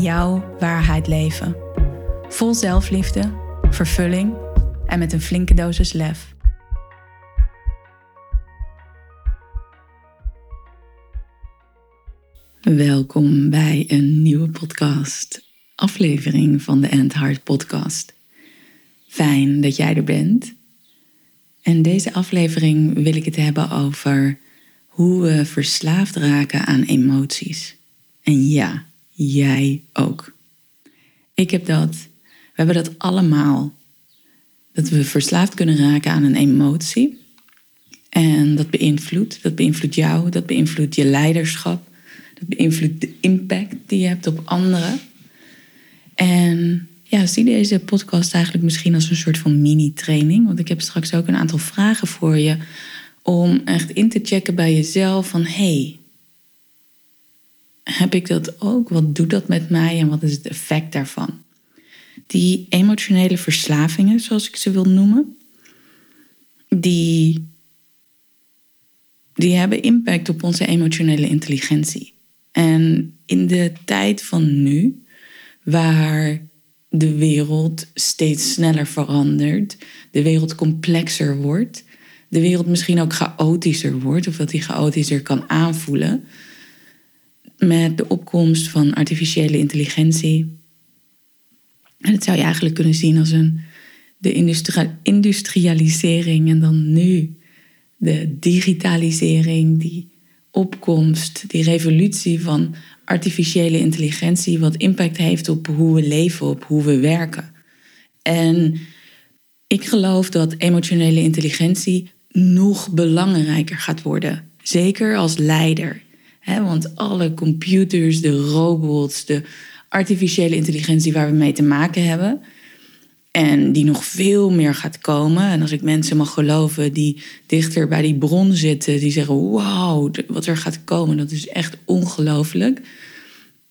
jouw waarheid leven. Vol zelfliefde, vervulling en met een flinke dosis lef. Welkom bij een nieuwe podcast, aflevering van de End Heart Podcast. Fijn dat jij er bent. En deze aflevering wil ik het hebben over hoe we verslaafd raken aan emoties. En ja, jij ook. Ik heb dat, we hebben dat allemaal. Dat we verslaafd kunnen raken aan een emotie. En dat beïnvloedt, dat beïnvloedt jou, dat beïnvloedt je leiderschap, dat beïnvloedt de impact die je hebt op anderen. En ja, zie deze podcast eigenlijk misschien als een soort van mini-training. Want ik heb straks ook een aantal vragen voor je om echt in te checken bij jezelf van hey, heb ik dat ook? Wat doet dat met mij en wat is het effect daarvan? Die emotionele verslavingen, zoals ik ze wil noemen, die, die hebben impact op onze emotionele intelligentie. En in de tijd van nu, waar de wereld steeds sneller verandert, de wereld complexer wordt, de wereld misschien ook chaotischer wordt, of dat die chaotischer kan aanvoelen, met de opkomst van artificiële intelligentie. En dat zou je eigenlijk kunnen zien als een, de industrialisering en dan nu de digitalisering, die opkomst, die revolutie van artificiële intelligentie, wat impact heeft op hoe we leven, op hoe we werken. En ik geloof dat emotionele intelligentie nog belangrijker gaat worden. Zeker als leider want alle computers, de robots, de artificiële intelligentie waar we mee te maken hebben. En die nog veel meer gaat komen. En als ik mensen mag geloven die dichter bij die bron zitten, die zeggen: Wauw, wat er gaat komen, dat is echt ongelooflijk.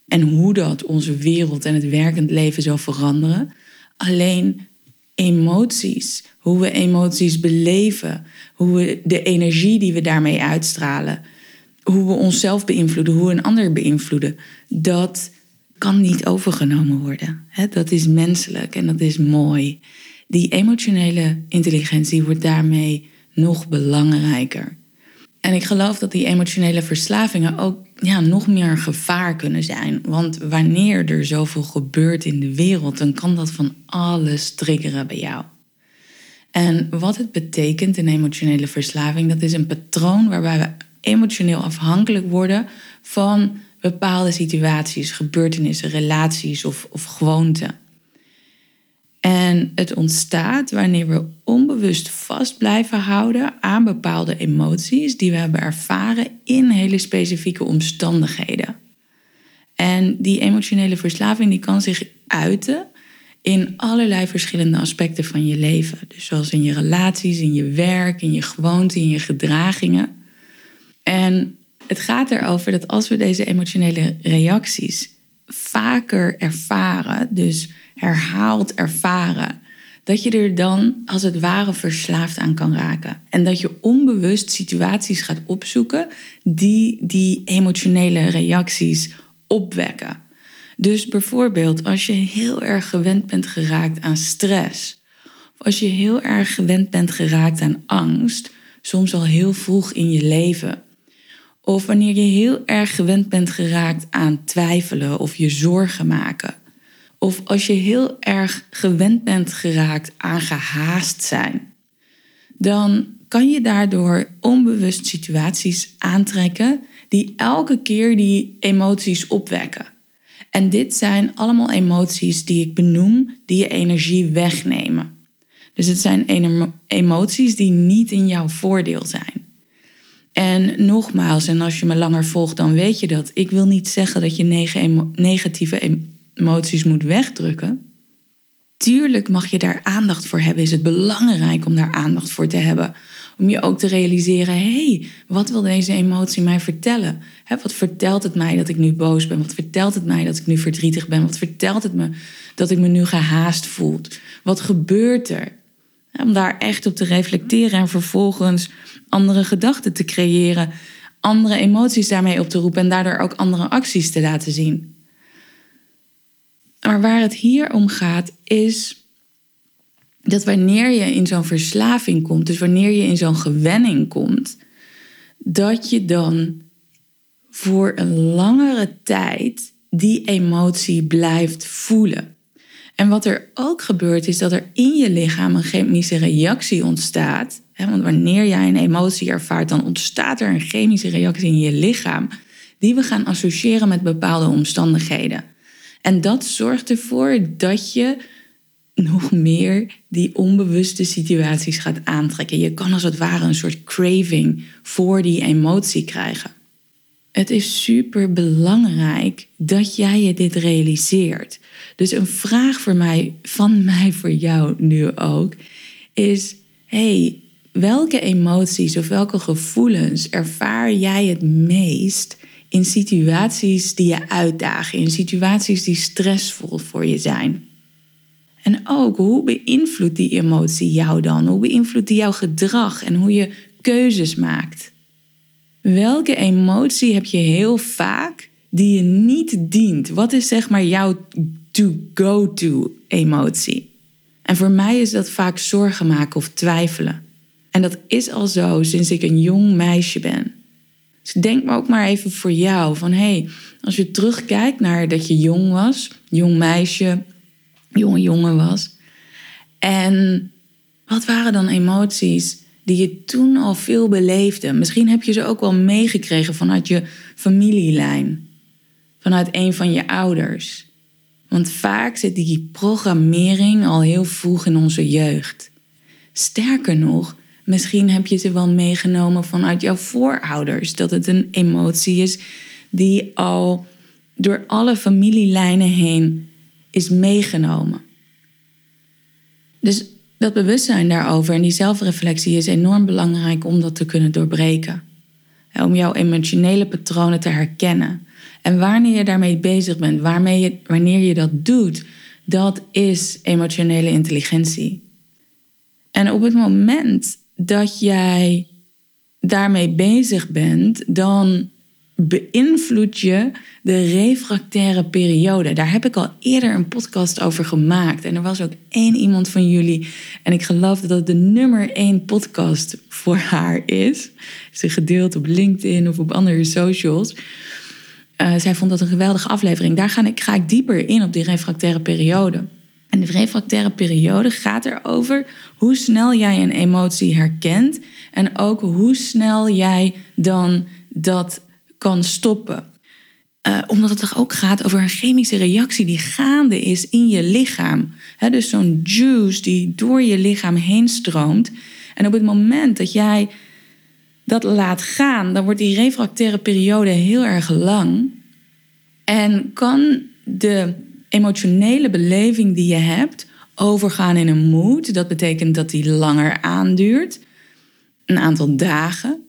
En hoe dat onze wereld en het werkend leven zal veranderen. Alleen emoties, hoe we emoties beleven, hoe we de energie die we daarmee uitstralen hoe we onszelf beïnvloeden, hoe een ander beïnvloeden, dat kan niet overgenomen worden. Dat is menselijk en dat is mooi. Die emotionele intelligentie wordt daarmee nog belangrijker. En ik geloof dat die emotionele verslavingen ook ja, nog meer gevaar kunnen zijn. Want wanneer er zoveel gebeurt in de wereld, dan kan dat van alles triggeren bij jou. En wat het betekent, een emotionele verslaving, dat is een patroon waarbij we emotioneel afhankelijk worden van bepaalde situaties, gebeurtenissen, relaties of, of gewoonten. En het ontstaat wanneer we onbewust vast blijven houden aan bepaalde emoties die we hebben ervaren in hele specifieke omstandigheden. En die emotionele verslaving die kan zich uiten in allerlei verschillende aspecten van je leven. Dus zoals in je relaties, in je werk, in je gewoonten, in je gedragingen. En het gaat erover dat als we deze emotionele reacties vaker ervaren, dus herhaald ervaren, dat je er dan als het ware verslaafd aan kan raken. En dat je onbewust situaties gaat opzoeken die die emotionele reacties opwekken. Dus bijvoorbeeld als je heel erg gewend bent geraakt aan stress, of als je heel erg gewend bent geraakt aan angst, soms al heel vroeg in je leven, of wanneer je heel erg gewend bent geraakt aan twijfelen of je zorgen maken. Of als je heel erg gewend bent geraakt aan gehaast zijn. Dan kan je daardoor onbewust situaties aantrekken die elke keer die emoties opwekken. En dit zijn allemaal emoties die ik benoem, die je energie wegnemen. Dus het zijn emoties die niet in jouw voordeel zijn. En nogmaals, en als je me langer volgt, dan weet je dat. Ik wil niet zeggen dat je negatieve emoties moet wegdrukken. Tuurlijk mag je daar aandacht voor hebben. Is het belangrijk om daar aandacht voor te hebben. Om je ook te realiseren: hé, hey, wat wil deze emotie mij vertellen? wat vertelt het mij dat ik nu boos ben? Wat vertelt het mij dat ik nu verdrietig ben? Wat vertelt het me dat ik me nu gehaast voel? Wat gebeurt er? Om daar echt op te reflecteren en vervolgens andere gedachten te creëren, andere emoties daarmee op te roepen en daardoor ook andere acties te laten zien. Maar waar het hier om gaat is dat wanneer je in zo'n verslaving komt, dus wanneer je in zo'n gewenning komt, dat je dan voor een langere tijd die emotie blijft voelen. En wat er ook gebeurt is dat er in je lichaam een chemische reactie ontstaat. Want wanneer jij een emotie ervaart, dan ontstaat er een chemische reactie in je lichaam die we gaan associëren met bepaalde omstandigheden. En dat zorgt ervoor dat je nog meer die onbewuste situaties gaat aantrekken. Je kan als het ware een soort craving voor die emotie krijgen. Het is super belangrijk dat jij je dit realiseert. Dus een vraag voor mij, van mij voor jou nu ook, is: hey, welke emoties of welke gevoelens ervaar jij het meest in situaties die je uitdagen, in situaties die stressvol voor je zijn? En ook, hoe beïnvloedt die emotie jou dan? Hoe beïnvloedt die jouw gedrag en hoe je keuzes maakt? Welke emotie heb je heel vaak die je niet dient? Wat is zeg maar jouw to-go-to emotie? En voor mij is dat vaak zorgen maken of twijfelen. En dat is al zo sinds ik een jong meisje ben. Dus denk maar ook maar even voor jou van hé, hey, als je terugkijkt naar dat je jong was, jong meisje, jonge jongen was. En wat waren dan emoties die je toen al veel beleefde? Misschien heb je ze ook wel meegekregen vanuit je familielijn, vanuit een van je ouders. Want vaak zit die programmering al heel vroeg in onze jeugd. Sterker nog, misschien heb je ze wel meegenomen vanuit jouw voorouders. Dat het een emotie is die al door alle familielijnen heen is meegenomen. Dus dat bewustzijn daarover en die zelfreflectie is enorm belangrijk om dat te kunnen doorbreken. Om jouw emotionele patronen te herkennen. En wanneer je daarmee bezig bent, waarmee je, wanneer je dat doet, dat is emotionele intelligentie. En op het moment dat jij daarmee bezig bent, dan beïnvloed je de refractaire periode. Daar heb ik al eerder een podcast over gemaakt. En er was ook één iemand van jullie. En ik geloof dat het de nummer één podcast voor haar is. Ze gedeeld op LinkedIn of op andere socials. Uh, zij vond dat een geweldige aflevering. Daar ga ik, ga ik dieper in op die refractaire periode. En de refractaire periode gaat erover hoe snel jij een emotie herkent. En ook hoe snel jij dan dat kan stoppen. Uh, omdat het toch ook gaat over een chemische reactie die gaande is in je lichaam. dus zo'n juice die door je lichaam heen stroomt. En op het moment dat jij dat laat gaan, dan wordt die refractaire periode heel erg lang. En kan de emotionele beleving die je hebt overgaan in een mood. Dat betekent dat die langer aanduurt, een aantal dagen.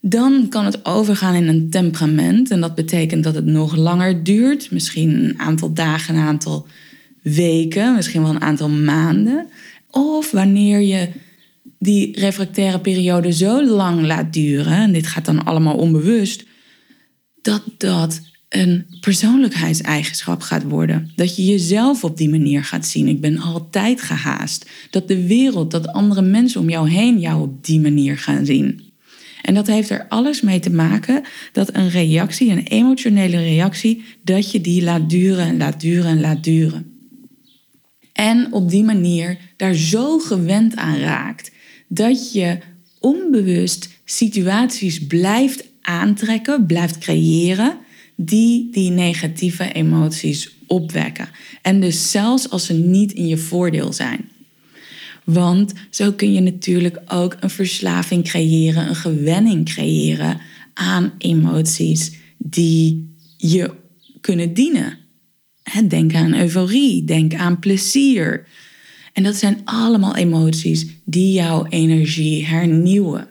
Dan kan het overgaan in een temperament. En dat betekent dat het nog langer duurt. Misschien een aantal dagen, een aantal weken, misschien wel een aantal maanden. Of wanneer je die refractaire periode zo lang laat duren, en dit gaat dan allemaal onbewust, dat dat een persoonlijkheidseigenschap gaat worden. Dat je jezelf op die manier gaat zien. Ik ben altijd gehaast. Dat de wereld, dat andere mensen om jou heen jou op die manier gaan zien. En dat heeft er alles mee te maken dat een reactie, een emotionele reactie, dat je die laat duren en laat duren en laat duren. En op die manier daar zo gewend aan raakt dat je onbewust situaties blijft aantrekken, blijft creëren, die die negatieve emoties opwekken. En dus zelfs als ze niet in je voordeel zijn. Want zo kun je natuurlijk ook een verslaving creëren, een gewenning creëren aan emoties die je kunnen dienen. Denk aan euforie, denk aan plezier. En dat zijn allemaal emoties die jouw energie hernieuwen.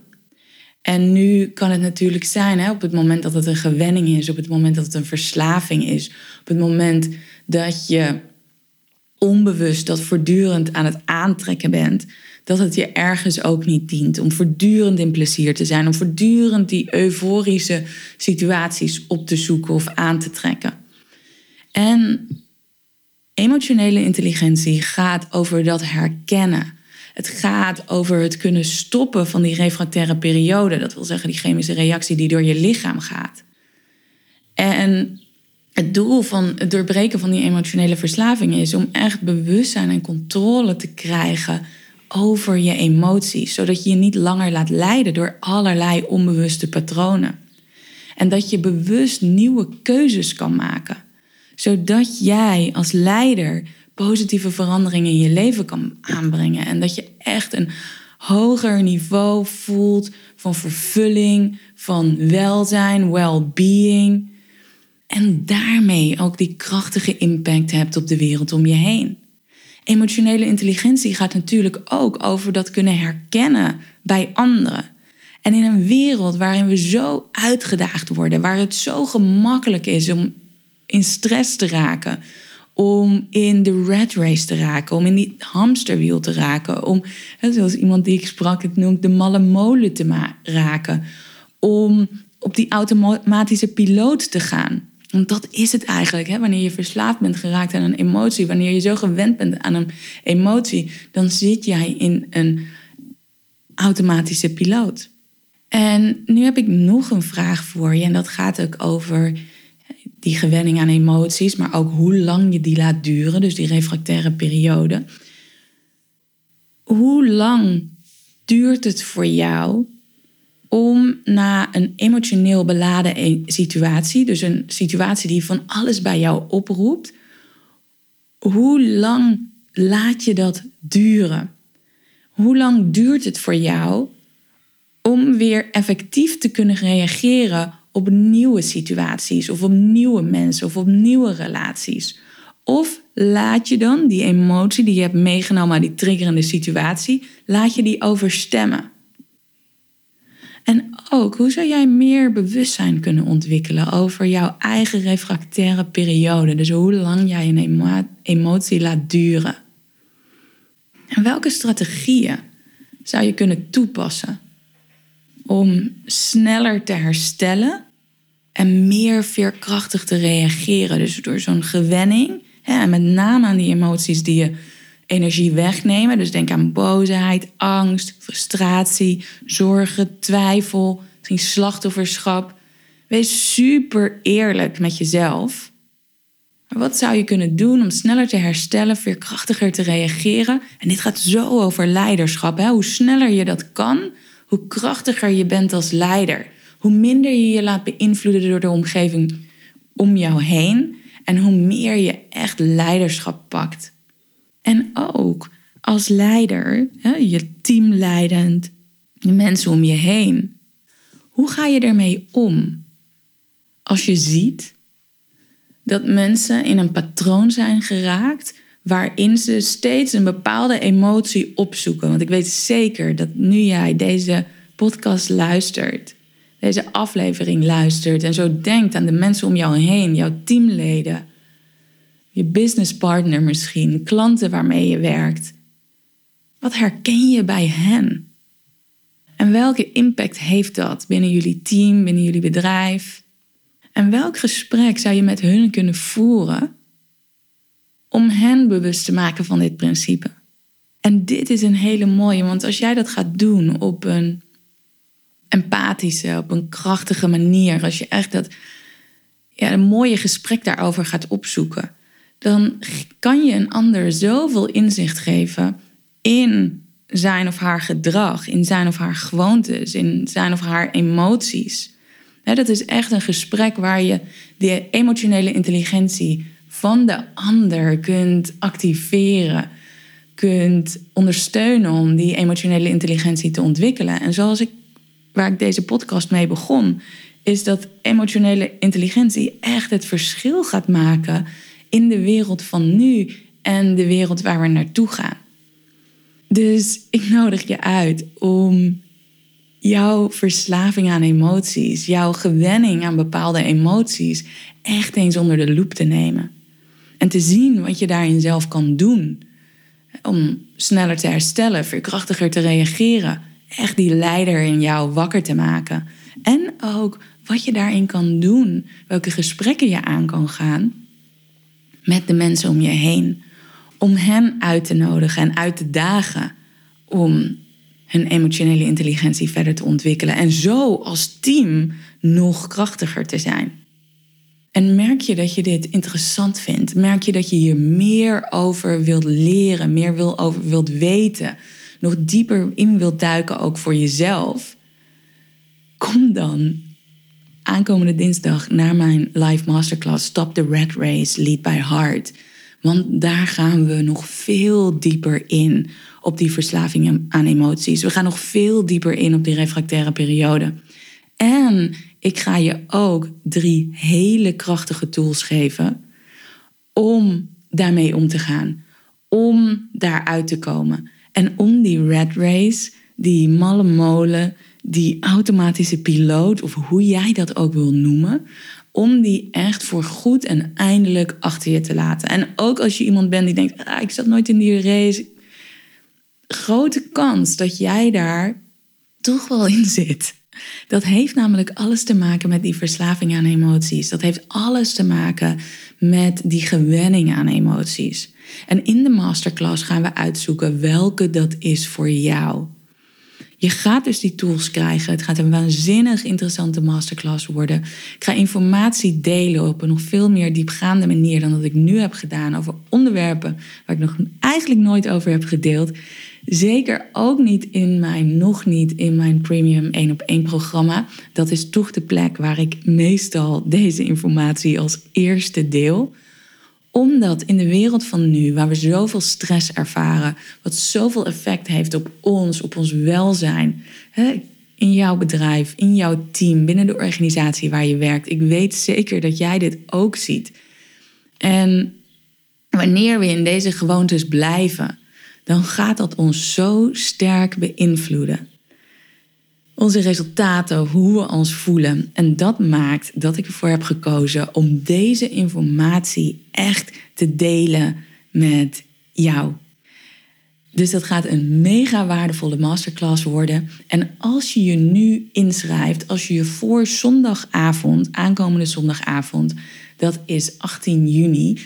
En nu kan het natuurlijk zijn, hè, op het moment dat het een gewenning is, op het moment dat het een verslaving is, op het moment dat je onbewust dat voortdurend aan het aantrekken bent, dat het je ergens ook niet dient om voortdurend in plezier te zijn, om voortdurend die euforische situaties op te zoeken of aan te trekken. En emotionele intelligentie gaat over dat herkennen. Het gaat over het kunnen stoppen van die refractaire periode. Dat wil zeggen die chemische reactie die door je lichaam gaat. En het doel van het doorbreken van die emotionele verslaving is om echt bewustzijn en controle te krijgen over je emoties, zodat je je niet langer laat leiden door allerlei onbewuste patronen. En dat je bewust nieuwe keuzes kan maken, zodat jij als leider positieve veranderingen in je leven kan aanbrengen en dat je echt een hoger niveau voelt van vervulling, van welzijn, well-being. En daarmee ook die krachtige impact hebt op de wereld om je heen. Emotionele intelligentie gaat natuurlijk ook over dat kunnen herkennen bij anderen. En in een wereld waarin we zo uitgedaagd worden, waar het zo gemakkelijk is om in stress te raken, om in de rat race te raken, om in die hamsterwiel te raken, om, zoals iemand die ik sprak het noemt, de malle molen te raken, om op die automatische piloot te gaan. Want dat is het eigenlijk. Hè? Wanneer je verslaafd bent geraakt aan een emotie, wanneer je zo gewend bent aan een emotie, dan zit jij in een automatische piloot. En nu heb ik nog een vraag voor je. En dat gaat ook over die gewenning aan emoties, maar ook hoe lang je die laat duren, dus die refractaire periode. Hoe lang duurt het voor jou om na een emotioneel beladen e- situatie, dus een situatie die van alles bij jou oproept, hoe lang laat je dat duren? Hoe lang duurt het voor jou om weer effectief te kunnen reageren op nieuwe situaties of op nieuwe mensen of op nieuwe relaties? Of laat je dan die emotie die je hebt meegenomen aan die triggerende situatie, laat je die overstemmen? En ook, hoe zou jij meer bewustzijn kunnen ontwikkelen over jouw eigen refractaire periode? Dus hoe lang jij een emotie laat duren. En welke strategieën zou je kunnen toepassen om sneller te herstellen en meer veerkrachtig te reageren? Dus door zo'n gewenning, en met name aan die emoties die je energie wegnemen. Dus denk aan boosheid, angst, frustratie, zorgen, twijfel, misschien slachtofferschap. Wees super eerlijk met jezelf. Maar wat zou je kunnen doen om sneller te herstellen, veerkrachtiger te reageren? En dit gaat zo over leiderschap. Hè? Hoe sneller je dat kan, hoe krachtiger je bent als leider. Hoe minder je je laat beïnvloeden door de omgeving om jou heen. En hoe meer je echt leiderschap pakt. En ook als leider, je team leidend, de mensen om je heen. Hoe ga je ermee om? Als je ziet dat mensen in een patroon zijn geraakt waarin ze steeds een bepaalde emotie opzoeken. Want ik weet zeker dat nu jij deze podcast luistert, deze aflevering luistert en zo denkt aan de mensen om jou heen, jouw teamleden, je businesspartner misschien, klanten waarmee je werkt. Wat herken je bij hen? En welke impact heeft dat binnen jullie team, binnen jullie bedrijf? En welk gesprek zou je met hun kunnen voeren om hen bewust te maken van dit principe? En dit is een hele mooie, want als jij dat gaat doen op een empathische, op een krachtige manier, als je echt dat ja, een mooie gesprek daarover gaat opzoeken, dan kan je een ander zoveel inzicht geven in zijn of haar gedrag, in zijn of haar gewoontes, in zijn of haar emoties. dat is echt een gesprek waar je de emotionele intelligentie van de ander kunt activeren, kunt ondersteunen om die emotionele intelligentie te ontwikkelen. En zoals ik, waar ik deze podcast mee begon, is dat emotionele intelligentie echt het verschil gaat maken in de wereld van nu en de wereld waar we naartoe gaan. Dus ik nodig je uit om jouw verslaving aan emoties, jouw gewenning aan bepaalde emoties, echt eens onder de loep te nemen. En te zien wat je daarin zelf kan doen. Om sneller te herstellen, veerkrachtiger te reageren. Echt die leider in jou wakker te maken. En ook wat je daarin kan doen. Welke gesprekken je aan kan gaan met de mensen om je heen. Om hen uit te nodigen en uit te dagen om hun emotionele intelligentie verder te ontwikkelen. En zo als team nog krachtiger te zijn. En merk je dat je dit interessant vindt? Merk je dat je hier meer over wilt leren, meer wil over wilt weten, nog dieper in wilt duiken ook voor jezelf? Kom dan aankomende dinsdag naar mijn live masterclass Stop the Red Race, Lead by Heart. Want daar gaan we nog veel dieper in op die verslaving aan emoties. We gaan nog veel dieper in op die refractaire periode. En ik ga je ook drie hele krachtige tools geven om daarmee om te gaan. Om daaruit te komen. En om die red race, die malle molen, die automatische piloot, of hoe jij dat ook wil noemen, om die echt voor goed en eindelijk achter je te laten. En ook als je iemand bent die denkt, ah, ik zat nooit in die race. Grote kans dat jij daar toch wel in zit. Dat heeft namelijk alles te maken met die verslaving aan emoties. Dat heeft alles te maken met die gewenning aan emoties. En in de masterclass gaan we uitzoeken welke dat is voor jou. Je gaat dus die tools krijgen. Het gaat een waanzinnig interessante masterclass worden. Ik ga informatie delen op een nog veel meer diepgaande manier dan dat ik nu heb gedaan over onderwerpen waar ik nog eigenlijk nooit over heb gedeeld. Zeker ook niet in mijn, nog niet in mijn premium 1 op 1 programma. Dat is toch de plek waar ik meestal deze informatie als eerste deel omdat in de wereld van nu, waar we zoveel stress ervaren, wat zoveel effect heeft op ons, op ons welzijn, hè, in jouw bedrijf, in jouw team, binnen de organisatie waar je werkt. Ik weet zeker dat jij dit ook ziet. En wanneer we in deze gewoontes blijven, dan gaat dat ons zo sterk beïnvloeden onze resultaten, hoe we ons voelen. En dat maakt dat ik ervoor heb gekozen om deze informatie echt te delen met jou. Dus dat gaat een mega waardevolle masterclass worden. En als je je nu inschrijft, als je je voor zondagavond, aankomende zondagavond, dat is 18 juni,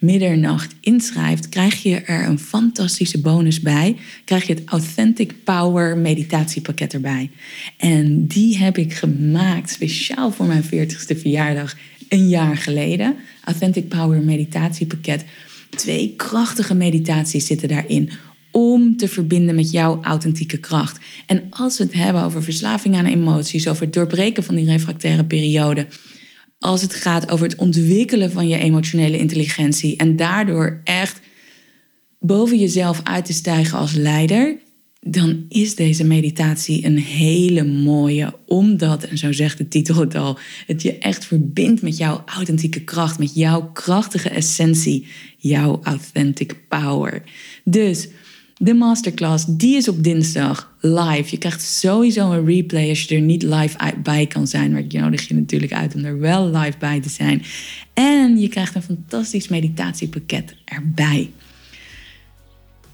middernacht inschrijft, krijg je er een fantastische bonus bij. Krijg je het Authentic Power meditatiepakket erbij. En die heb ik gemaakt speciaal voor mijn 40ste verjaardag een jaar geleden. Authentic Power meditatiepakket. Twee krachtige meditaties zitten daarin om te verbinden met jouw authentieke kracht. En als we het hebben over verslaving aan emoties, over het doorbreken van die refractaire periode, als het gaat over het ontwikkelen van je emotionele intelligentie en daardoor echt boven jezelf uit te stijgen als leider, dan is deze meditatie een hele mooie, omdat, en zo zegt de titel het al, het je echt verbindt met jouw authentieke kracht, met jouw krachtige essentie, jouw authentic power. Dus de masterclass, die is op dinsdag live. Je krijgt sowieso een replay als je er niet live bij kan zijn. Maar ik nodig je natuurlijk uit om er wel live bij te zijn. En je krijgt een fantastisch meditatiepakket erbij.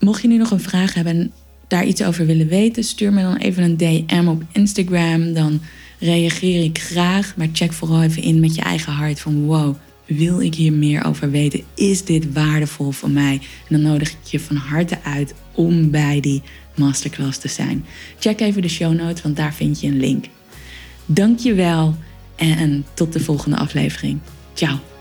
Mocht je nu nog een vraag hebben en daar iets over willen weten, stuur me dan even een DM op Instagram. Dan reageer ik graag. Maar check vooral even in met je eigen hart van wow wil ik hier meer over weten? Is dit waardevol voor mij? En dan nodig ik je van harte uit om bij die masterclass te zijn. Check even de show notes, want daar vind je een link. Dank je wel en tot de volgende aflevering. Ciao.